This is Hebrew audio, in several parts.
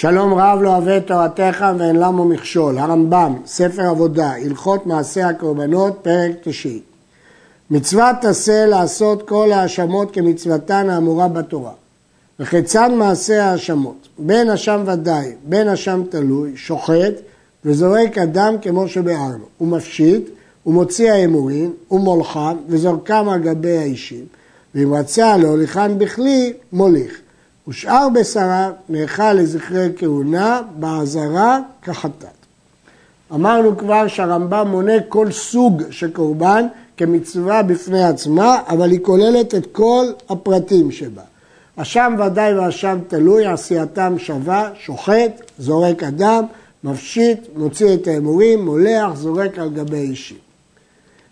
שלום רב לא אוהב את תורתך ואין למו מכשול. הרמב"ם, ספר עבודה, הלכות מעשה הקורבנות, פרק תשעי. מצוות עשה לעשות כל ההאשמות כמצוותן האמורה בתורה. וכיצד מעשה ההאשמות? בין אשם ודאי, בין אשם תלוי, שוחט וזורק אדם כמו שביארנו. הוא מפשיט, הוא מוציא ההימורים, הוא וזורקם על גבי האישים. ואם רצה להוליכן בכלי, מוליך. ושאר בשרה נאכל לזכרי כהונה, בעזרה כחטאת. אמרנו כבר שהרמב"ם מונה כל סוג של קורבן כמצווה בפני עצמה, אבל היא כוללת את כל הפרטים שבה. אשם ודאי ואשם תלוי, עשייתם שווה, שוחט, זורק אדם, מפשיט, מוציא את האמורים, מולח, זורק על גבי אישים.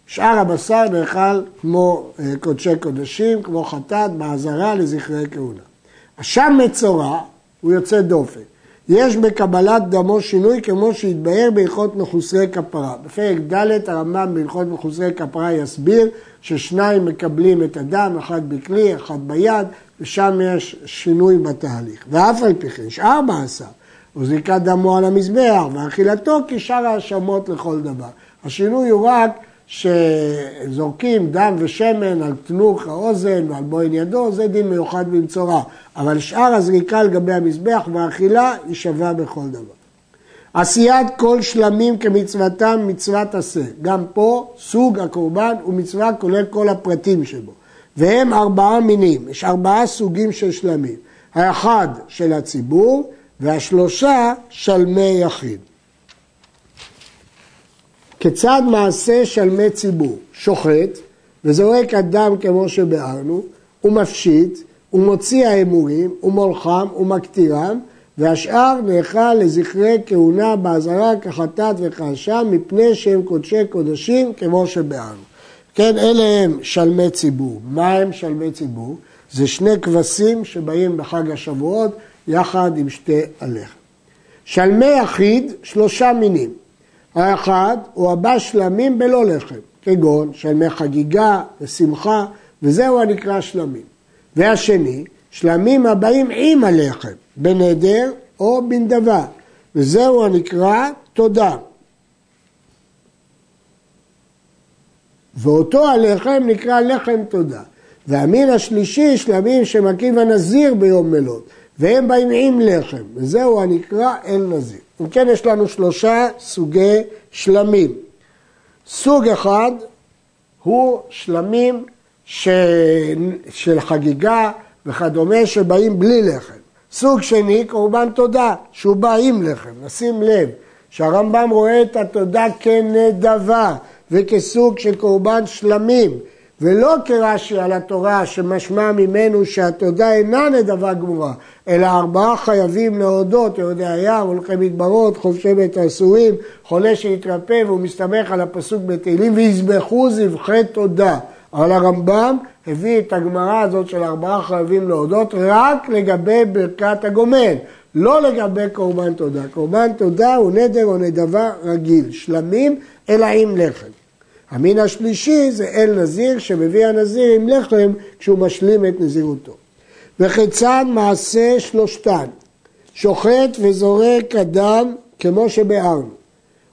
שאר הבשר נאכל כמו אה, קודשי קודשים, כמו חטאת, בעזרה לזכרי כהונה. אשם מצורע הוא יוצא דופן. יש בקבלת דמו שינוי כמו שהתבהר בהלכות מחוסרי כפרה. בפרק ד' הרמב"ם בהלכות מחוסרי כפרה יסביר ששניים מקבלים את הדם, אחד בכלי, אחד ביד, ושם יש שינוי בתהליך. ואף על פי כן, שאר מעשיו, הוא זריקת דמו על המזבח ואכילתו כשאר האשמות לכל דבר. השינוי הוא רק שזורקים דם ושמן על תנוך האוזן ועל בוין ידו, זה דין מיוחד במצורע. אבל שאר הזריקה על גבי המזבח והאכילה היא שווה בכל דבר. עשיית כל שלמים כמצוותם מצוות עשה. גם פה סוג הקורבן הוא מצווה כולל כל הפרטים שבו. והם ארבעה מינים, יש ארבעה סוגים של שלמים. האחד של הציבור והשלושה שלמי יחיד. כיצד מעשה שלמי ציבור? שוחט וזורק אדם כמו שביארנו, הוא מפשיט, הוא מוציא ההימורים, הוא מולחם, הוא מקטירם, והשאר נאכל לזכרי כהונה באזהרה כחטאת וכאשם מפני שהם קודשי קודשים כמו שביארנו. כן, אלה הם שלמי ציבור. מה הם שלמי ציבור? זה שני כבשים שבאים בחג השבועות יחד עם שתי הלחם. שלמי יחיד, שלושה מינים. האחד הוא הבא שלמים בלא לחם, כגון שלמי חגיגה ושמחה, וזהו הנקרא שלמים. והשני, שלמים הבאים עם הלחם, בנדר או בנדבה, וזהו הנקרא תודה. ואותו הלחם נקרא לחם תודה. והמין השלישי, שלמים שמקים הנזיר ביום מלות, והם באים עם לחם, וזהו הנקרא אל נזיר. אם כן, יש לנו שלושה סוגי שלמים. סוג אחד הוא שלמים ש... של חגיגה וכדומה שבאים בלי לחם. סוג שני, קורבן תודה, שהוא בא עם לחם. נשים לב שהרמב"ם רואה את התודה כנדבה וכסוג של קורבן שלמים. ולא כרש"י על התורה שמשמע ממנו שהתודה אינה נדבה גמורה, אלא ארבעה חייבים להודות, יהודי הים, הולכי מדברות, חובשי בית האסורים, חולה שהתרפא והוא מסתמך על הפסוק בתהילים, ויזבחו זבחי תודה. אבל הרמב"ם הביא את הגמרא הזאת של ארבעה חייבים להודות רק לגבי ברכת הגומל, לא לגבי קורבן תודה. קורבן תודה הוא נדר או נדבה רגיל, שלמים אלא עם לחם. המין השלישי זה אל נזיר שמביא הנזיר עם לחם כשהוא משלים את נזירותו. וכיצד מעשה שלושתן, שוחט וזורק אדם כמו שביארנו,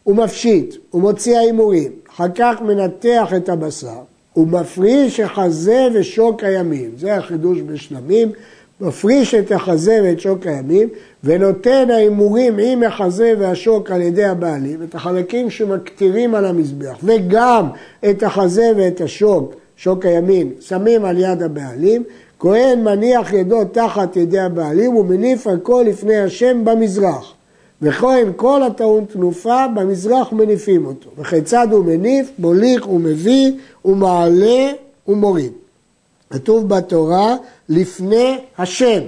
הוא מפשיט, הוא מוציא ההימורים, אחר כך מנתח את הבשר, הוא מפריש החזה ושוק הימים, זה החידוש בשלמים, מפריש את החזה ואת שוק הימים ונותן ההימורים עם החזה והשוק על ידי הבעלים, את החלקים שמקטירים על המזבח וגם את החזה ואת השוק, שוק הימין, שמים על יד הבעלים, כהן מניח ידו תחת ידי הבעלים ומניף הכל לפני השם במזרח. וכהן כל הטעון תנופה במזרח מניפים אותו. וכיצד הוא מניף? מוליך ומביא ומעלה ומוריד. כתוב בתורה לפני השם.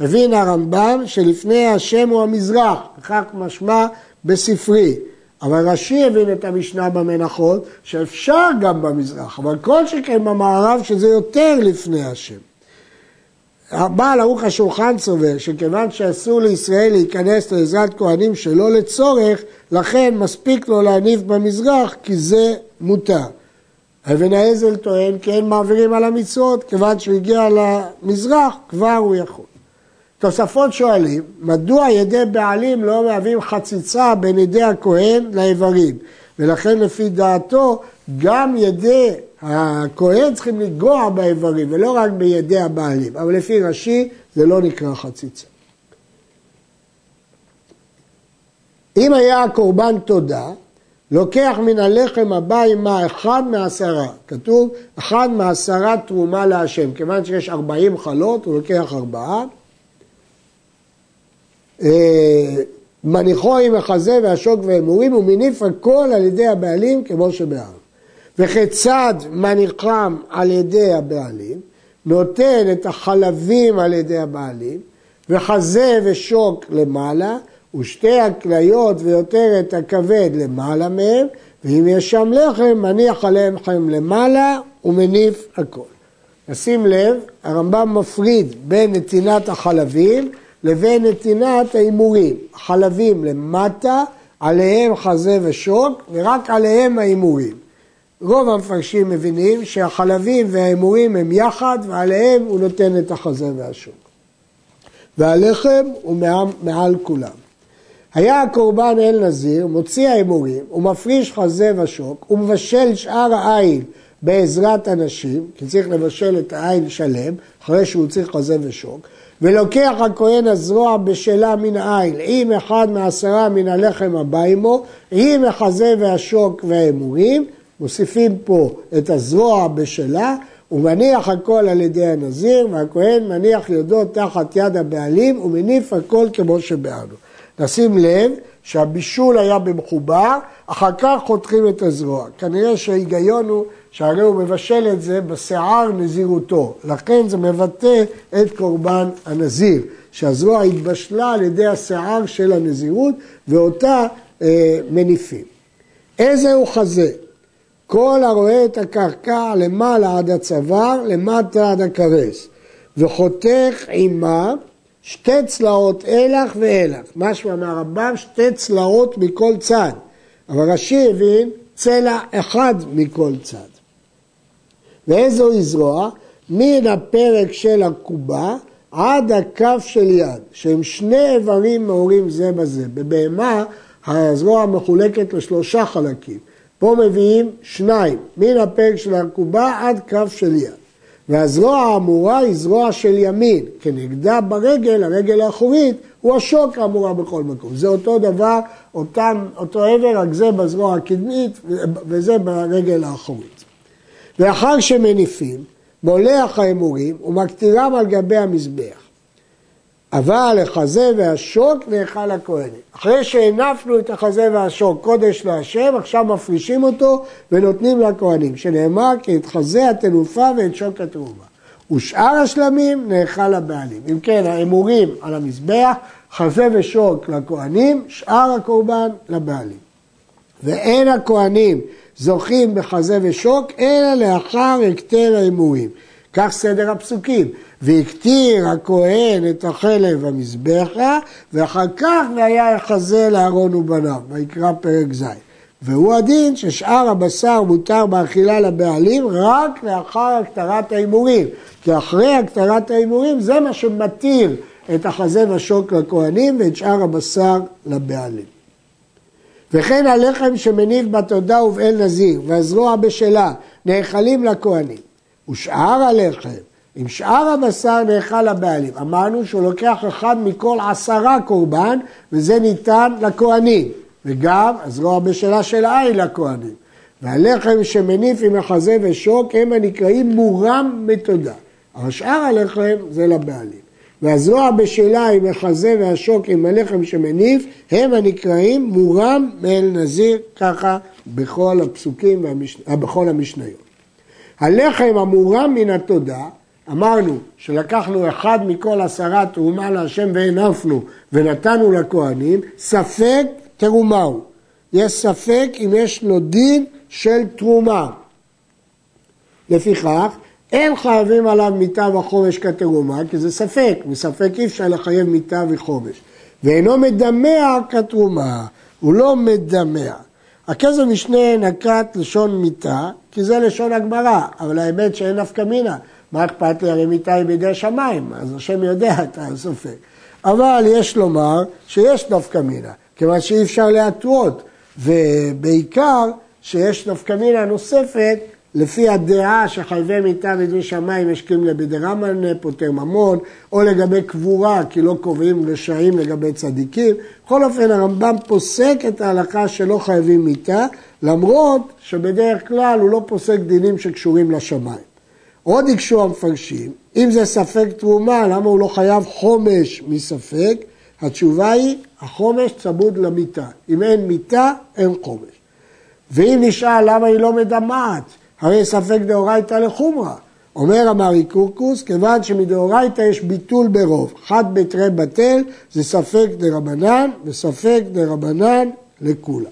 הבין הרמב"ם שלפני השם הוא המזרח, וכך משמע בספרי. אבל רש"י הבין את המשנה במנחות שאפשר גם במזרח, אבל כל שכן במערב שזה יותר לפני השם. הבעל ערוך השולחן סובר שכיוון שאסור לישראל להיכנס לעזרת כהנים שלא לצורך, לכן מספיק לו להניף במזרח כי זה מותר. אבן האזל טוען כי אין מעבירים על המצוות, כיוון שהוא הגיע למזרח כבר הוא יכול. תוספות שואלים, מדוע ידי בעלים לא מהווים חציצה בין ידי הכהן לאיברים? ולכן לפי דעתו גם ידי הכהן צריכים לגוע באיברים ולא רק בידי הבעלים, אבל לפי רש"י זה לא נקרא חציצה. אם היה הקורבן תודה, לוקח מן הלחם הבא עמה אחד מעשרה, כתוב אחד מעשרה תרומה להשם, כיוון שיש ארבעים חלות הוא לוקח ארבעה, אה, מניחו עם החזה והשוק והאמורים ומניף הכל על ידי הבעלים כמו שבאר. וכיצד מניחם על ידי הבעלים, נותן את החלבים על ידי הבעלים, וחזה ושוק למעלה, ושתי הכליות ויותר את הכבד למעלה מהם, ואם יש שם לחם, מניח עליהם חם למעלה ומניף הכל. נשים לב, הרמב"ם מפריד בין נתינת החלבים לבין נתינת ההימורים. חלבים למטה, עליהם חזה ושוק, ורק עליהם ההימורים. רוב המפרשים מבינים שהחלבים וההימורים הם יחד, ועליהם הוא נותן את החזה והשוק. והלחם הוא מעל, כולם. היה הקורבן אל נזיר, מוציא ההימורים, ומפריש חזה ושוק, ומבשל שאר העין בעזרת אנשים, כי צריך לבשל את העין שלם, אחרי שהוא צריך חזה ושוק, ולוקח הכהן הזרוע בשלה מן העין, עם אחד מעשרה מן הלחם הבא עמו, עם החזה והשוק והאמורים, מוסיפים פה את הזרוע בשלה, ומניח הכל על ידי הנזיר, והכהן מניח ידו תחת יד הבעלים, ומניף הכל כמו שבענו. נשים לב שהבישול היה במחובר, אחר כך חותכים את הזרוע. כנראה שההיגיון הוא שהרי הוא מבשל את זה בשיער נזירותו. לכן זה מבטא את קורבן הנזיר, שהזרוע התבשלה על ידי השיער של הנזירות ואותה אה, מניפים. איזה הוא חזה? כל הרואה את הקרקע למעלה עד הצוואר, למטה עד הכרס, וחותך עימה שתי צלעות אילך ואילך. משמע מהרמב"ם שתי צלעות מכל צד, אבל רש"י הבין צלע אחד מכל צד. ואיזו זרוע? מן הפרק של הקובה עד הכף של יד, שהם שני איברים מעורים זה בזה. בבהמה הזרוע מחולקת לשלושה חלקים. פה מביאים שניים, מן הפרק של הקובה עד כף של יד. והזרוע האמורה היא זרוע של ימין, כנגדה ברגל, הרגל האחורית, הוא השוק האמורה בכל מקום. זה אותו דבר, אותם, אותו עבר, רק זה בזרוע הקדמית וזה ברגל האחורית. ואחר שמניפים, מולח האמורים ומקטירם על גבי המזבח. אבל החזה והשוק נאכל הכהנים. אחרי שהנפנו את החזה והשוק קודש להשם, עכשיו מפרישים אותו ונותנים לכהנים, שנאמר כי את חזה התנופה ואת שוק התרומה. ושאר השלמים נאכל הבעלים. אם כן, האמורים על המזבח, חזה ושוק לכהנים, שאר הקורבן לבעלים. ואין הכהנים זוכים בחזה ושוק, אלא לאחר הקטר האמורים. כך סדר הפסוקים. והקטיר הכהן את החלב במזבחה, ואחר כך והיה יחזה לאהרון ובניו, ויקרא פרק ז'. והוא הדין ששאר הבשר מותר באכילה לבעלים רק לאחר הקטרת ההימורים. כי אחרי הקטרת ההימורים זה מה שמתיר את החזה והשוק לכהנים ואת שאר הבשר לבעלים. וכן הלחם שמניב בתודה ובאל נזיר והזרוע בשלה נאכלים לכהנים. ושאר הלחם עם שאר הבשר נאכל לבעלים. אמרנו שהוא לוקח אחד מכל עשרה קורבן, וזה ניתן לכהנים. וגם הזרוע בשלה של עין לכהנים. והלחם שמניף עם החזה ושוק הם הנקראים מורם מתודה. אבל שאר הלחם זה לבעלים. והזרוע בשלה עם החזה והשוק עם הלחם שמניף הם הנקראים מורם מאל נזיר, ככה בכל הפסוקים ובכל המשניות. הלחם המורם מן התודה אמרנו שלקחנו אחד מכל עשרה תרומה להשם והנפנו ונתנו לכהנים, ספק תרומה הוא. יש ספק אם יש לו דין של תרומה. לפיכך, אין חייבים עליו מיטה וחומש כתרומה, כי זה ספק, מספק אי אפשר לחייב מיטה וחומש. ואינו מדמע כתרומה, הוא לא מדמע. הכסף משנה נקט לשון מיטה, כי זה לשון הגמרא, אבל האמת שאין נפקא מינה. מה אכפת לי? הרי מיתה היא בידי שמיים, אז השם יודע את הסופק. אבל יש לומר שיש נפקא מינה, כיוון שאי אפשר להתרות, ובעיקר שיש נפקא מינה נוספת לפי הדעה שחייבי מיתה בידי שמיים משקים לבדרמן פוטר ממון, או לגבי קבורה, כי לא קובעים רשעים לגבי צדיקים. בכל אופן הרמב"ם פוסק את ההלכה שלא חייבים מיתה, למרות שבדרך כלל הוא לא פוסק דינים שקשורים לשמיים. עוד הקשו המפרשים, אם זה ספק תרומה, למה הוא לא חייב חומש מספק? התשובה היא, החומש צמוד למיטה. אם אין מיטה, אין חומש. ואם נשאל למה היא לא מדמעת, הרי ספק דאורייתא לחומרא. אומר המרי קורקוס, כיוון שמדאורייתא יש ביטול ברוב, חד בתרי בטל, זה ספק דרבנן וספק דרבנן לכולה.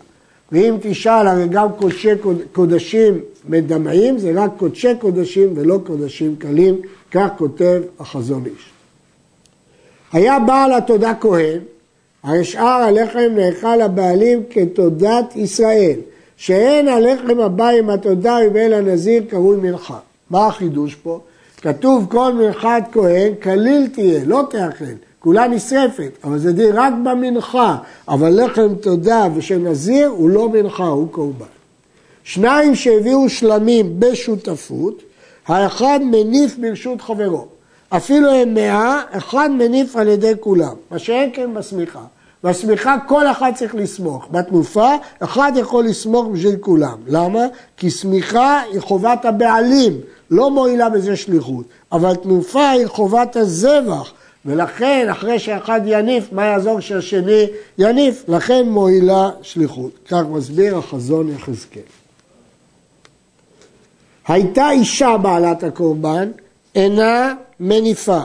ואם תשאל, הרי גם קודשי קודשים מדמעים, זה רק קודשי קודשים ולא קודשים קלים, כך כותב החזון איש. היה בעל התודה כהן, הרי שאר הלחם נאכל הבעלים כתודת ישראל, שאין הלחם הבא עם התודה ובין הנזיר קרוי מנחה. מה החידוש פה? כתוב כל מנחת כהן, כליל תהיה, לא תאכל, כולה נשרפת, אבל זה דין רק במנחה, אבל לחם תודה ושל נזיר הוא לא מנחה, הוא קורבן. שניים שהביאו שלמים בשותפות, האחד מניף ברשות חברו. אפילו הם מאה, אחד מניף על ידי כולם, מה שאין כן בשמיכה. בשמיכה כל אחד צריך לסמוך. בתנופה, אחד יכול לסמוך בשביל כולם. למה? כי שמיכה היא חובת הבעלים, לא מועילה בזה שליחות. אבל תנופה היא חובת הזבח, ולכן אחרי שאחד יניף, מה יעזור שהשני יניף? לכן מועילה שליחות. כך מסביר החזון יחזקאל. הייתה אישה בעלת הקורבן, אינה מניפה,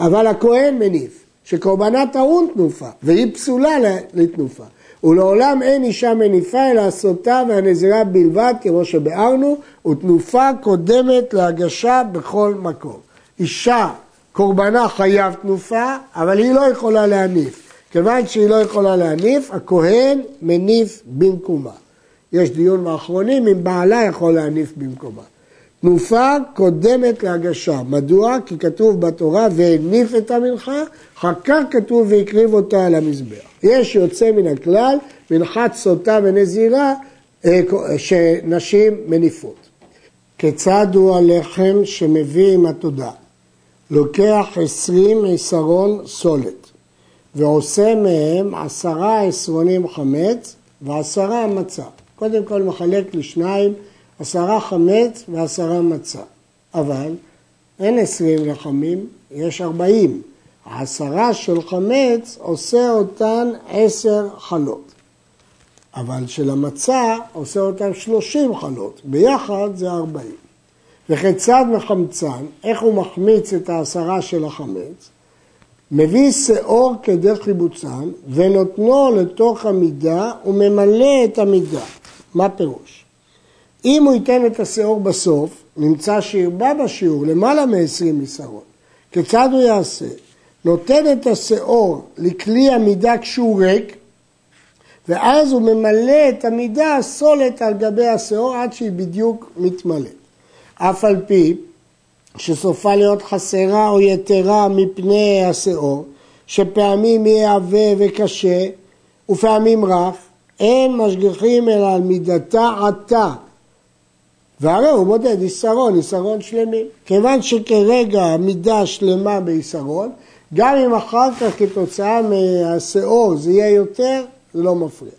אבל הכהן מניף, שקורבנה טעון תנופה, והיא פסולה לתנופה. ולעולם אין אישה מניפה אלא הסוטה והנזירה בלבד, כמו שביארנו, ותנופה קודמת להגשה בכל מקום. אישה, קורבנה חייב תנופה, אבל היא לא יכולה להניף. כיוון שהיא לא יכולה להניף, הכהן מניף במקומה. יש דיון באחרונים אם בעלה יכול להניף במקומה. תנופה קודמת להגשה. מדוע? כי כתוב בתורה והניף את המנחה, אחר כך כתוב והקריב אותה על המזבח. יש יוצא מן הכלל, מנחת סוטה ונזירה, אה, שנשים מניפות. כיצד הוא הלחם שמביא עם התודה? לוקח עשרים עשרון סולת ועושה מהם עשרה עשרונים חמץ ועשרה מצה. קודם כל מחלק לשניים, עשרה חמץ ועשרה מצה. אבל אין עשרים לחמים, יש ארבעים. העשרה של חמץ עושה אותן עשר חלות. אבל של המצה עושה אותן שלושים חלות. ביחד זה ארבעים. וכיצד מחמצן, איך הוא מחמיץ את העשרה של החמץ? מביא שאור כדי חיבוצן ונותנו לתוך המידה וממלא את המידה. מה פירוש? אם הוא ייתן את השאור בסוף, נמצא שירבה בשיעור למעלה מ-20 מסרון. כיצד הוא יעשה? נותן את השאור לכלי המידה כשהוא ריק, ואז הוא ממלא את המידה סולת על גבי השאור עד שהיא בדיוק מתמלאת. אף על פי שסופה להיות חסרה או יתרה מפני השאור, שפעמים יהיה עבה וקשה ופעמים רך, אין משגיחים אלא על מידתה עתה. והרי הוא מודד יסרון, יסרון שלמים. כיוון שכרגע המידה שלמה ביסרון, גם אם אחר כך כתוצאה מהשאור זה יהיה יותר, זה לא מפריע.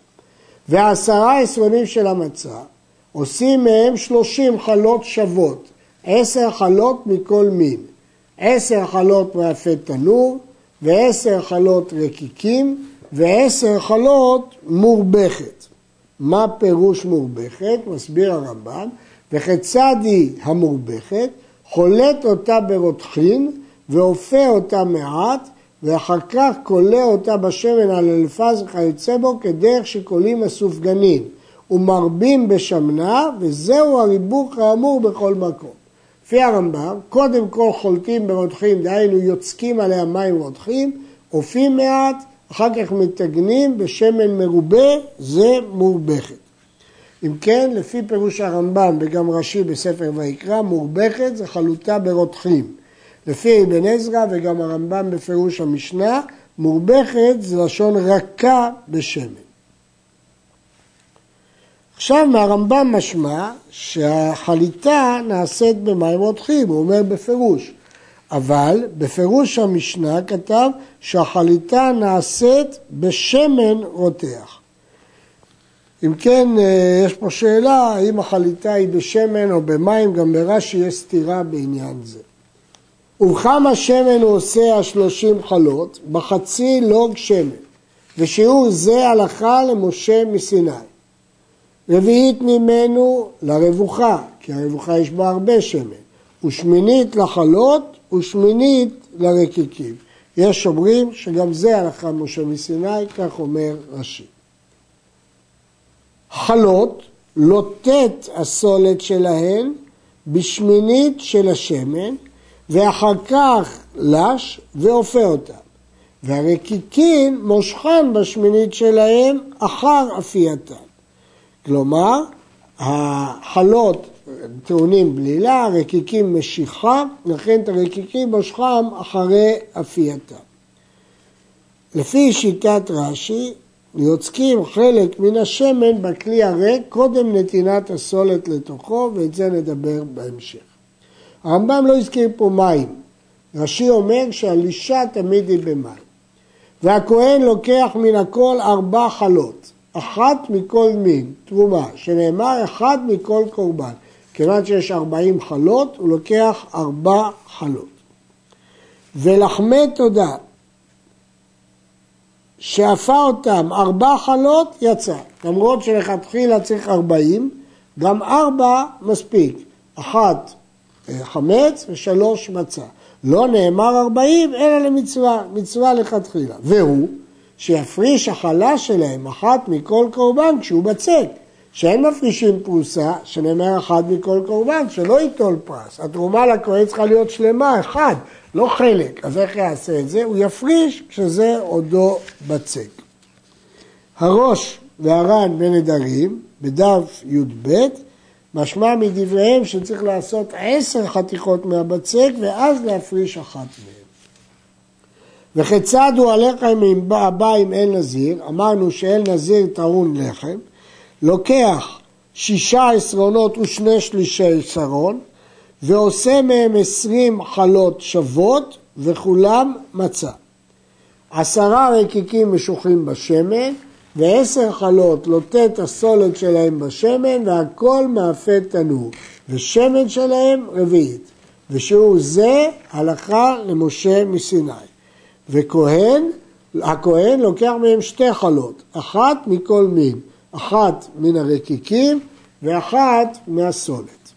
והעשרה עשרונים של המצה, עושים מהם שלושים חלות שוות, עשר חלות מכל מין. עשר חלות מאפה תנור, ועשר חלות רקיקים, ועשר חלות מורבכת. מה פירוש מורבכת? מסביר הרמב"ן, וכיצד היא המורבכת? חולט אותה ברותחין, ואופה אותה מעט, ואחר כך קולה אותה בשמן על אלפז וכיוצא בו כדרך שקולים הסופגנים. ומרבים בשמנה, וזהו הריבוק האמור בכל מקום. לפי הרמב"ם, קודם כל חולטים ברותחים, דהיינו יוצקים עליה מים רותחים, אופים מעט, אחר כך מתגנים בשמן מרובה, זה מורבכת. אם כן, לפי פירוש הרמב"ם וגם רש"י בספר ויקרא, מורבכת זה חלוטה ברותחים. לפי אבן עזרא וגם הרמב"ם בפירוש המשנה, מורבכת זה לשון רכה בשמן. עכשיו מהרמב"ם משמע שהחליטה נעשית במים רותחים, הוא אומר בפירוש. אבל בפירוש המשנה כתב שהחליטה נעשית בשמן רותח. אם כן, אה, יש פה שאלה האם החליטה היא בשמן או במים, גם ברש"י יש סתירה בעניין זה. ובכמה שמן הוא עושה השלושים חלות? בחצי לוג שמן, ושיעור זה הלכה למשה מסיני. רביעית ממנו לרבוחה, כי הרבוחה יש בה הרבה שמן, ושמינית לחלות ושמינית לרקיקים. יש אומרים שגם זה הלכה משה מסיני, כך אומר רש"י. חלות לוטט הסולת שלהן בשמינית של השמן, ואחר כך לש ואופה אותם. והרקיקין מושכן בשמינית שלהם אחר אפייתן. כלומר, החלות טעונים בלילה, הרקיקים משיכה, לכן את הרקיקים מושכם אחרי אפייתם. לפי שיטת רש"י, יוצקים חלק מן השמן בכלי הריק קודם נתינת הסולת לתוכו, ואת זה נדבר בהמשך. הרמב"ם לא הזכיר פה מים. רש"י אומר שהלישה תמיד היא במים. והכהן לוקח מן הכל ארבע חלות, אחת מכל מין, תרומה, שנאמר אחד מכל קורבן. כיוון שיש ארבעים חלות, הוא לוקח ארבע חלות. ולחמי תודה, שאפה אותם ארבע חלות, יצא. למרות שלכתחילה צריך ארבעים, גם ארבע מספיק. אחת אה, חמץ ושלוש מצה. לא נאמר ארבעים, אלא למצווה, מצווה לכתחילה. והוא, שיפריש החלה שלהם אחת מכל קורבן כשהוא בצק. שאין מפרישים פרוסה, שנאמר אחד מכל קורבן, שלא ייטול פרס. התרומה לכהן צריכה להיות שלמה, אחד, לא חלק. אז איך יעשה את זה? הוא יפריש כשזה עודו בצק. הראש והר"ן בנדרים, בדף י"ב, משמע מדבריהם שצריך לעשות עשר חתיכות מהבצק ואז להפריש אחת מהן. וכיצד הוא הלחם אם הבא אם אין נזיר? אמרנו שאין נזיר טעון לחם. לוקח שישה עשרונות ושני שלישי עשרון ועושה מהם עשרים חלות שוות וכולם מצה. עשרה רקיקים משוחים בשמן ועשר חלות לוטט הסולת שלהם בשמן והכל מאפה תנור. ושמן שלהם רביעית. ושיעור זה הלכה למשה מסיני. וכהן, הכהן לוקח מהם שתי חלות, אחת מכל מין אחת מן הרקיקים ואחת מהסולת.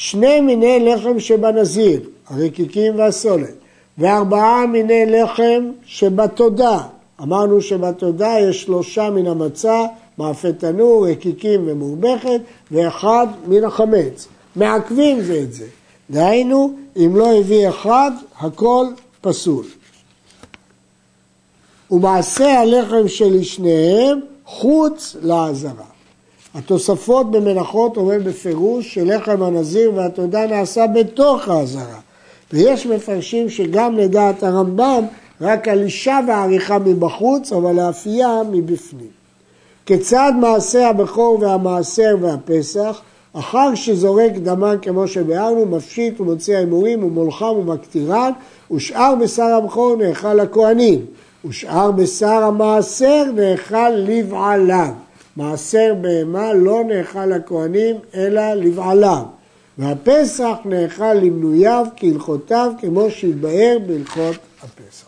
שני מיני לחם שבנזיר, הרקיקים והסולת, וארבעה מיני לחם שבתודה. אמרנו שבתודה יש שלושה מן המצה, מאפה תנור, רקיקים ומורבכת, ואחד מן החמץ. מעכבים זה את זה. דהיינו, אם לא הביא אחד, הכל פסול. ומעשה הלחם של שניהם חוץ לעזרה. התוספות במנחות אומר בפירוש שלחם הנזיר והתודה נעשה בתוך העזרה. ויש מפרשים שגם לדעת הרמב"ם רק הלישה והעריכה מבחוץ, אבל האפייה מבפנים. כיצד מעשה הבכור והמעשר והפסח, אחר שזורק דמן כמו שביארנו, מפשיט ומוציא ההימורים ומולחם ומקטירן, ושאר בשר הבכור נאכל לכהנים. ושאר בשר המעשר נאכל לבעליו. מעשר בהמה לא נאכל לכהנים אלא לבעליו. והפסח נאכל למנוייו כהלכותיו כמו שהתבהר בהלכות הפסח.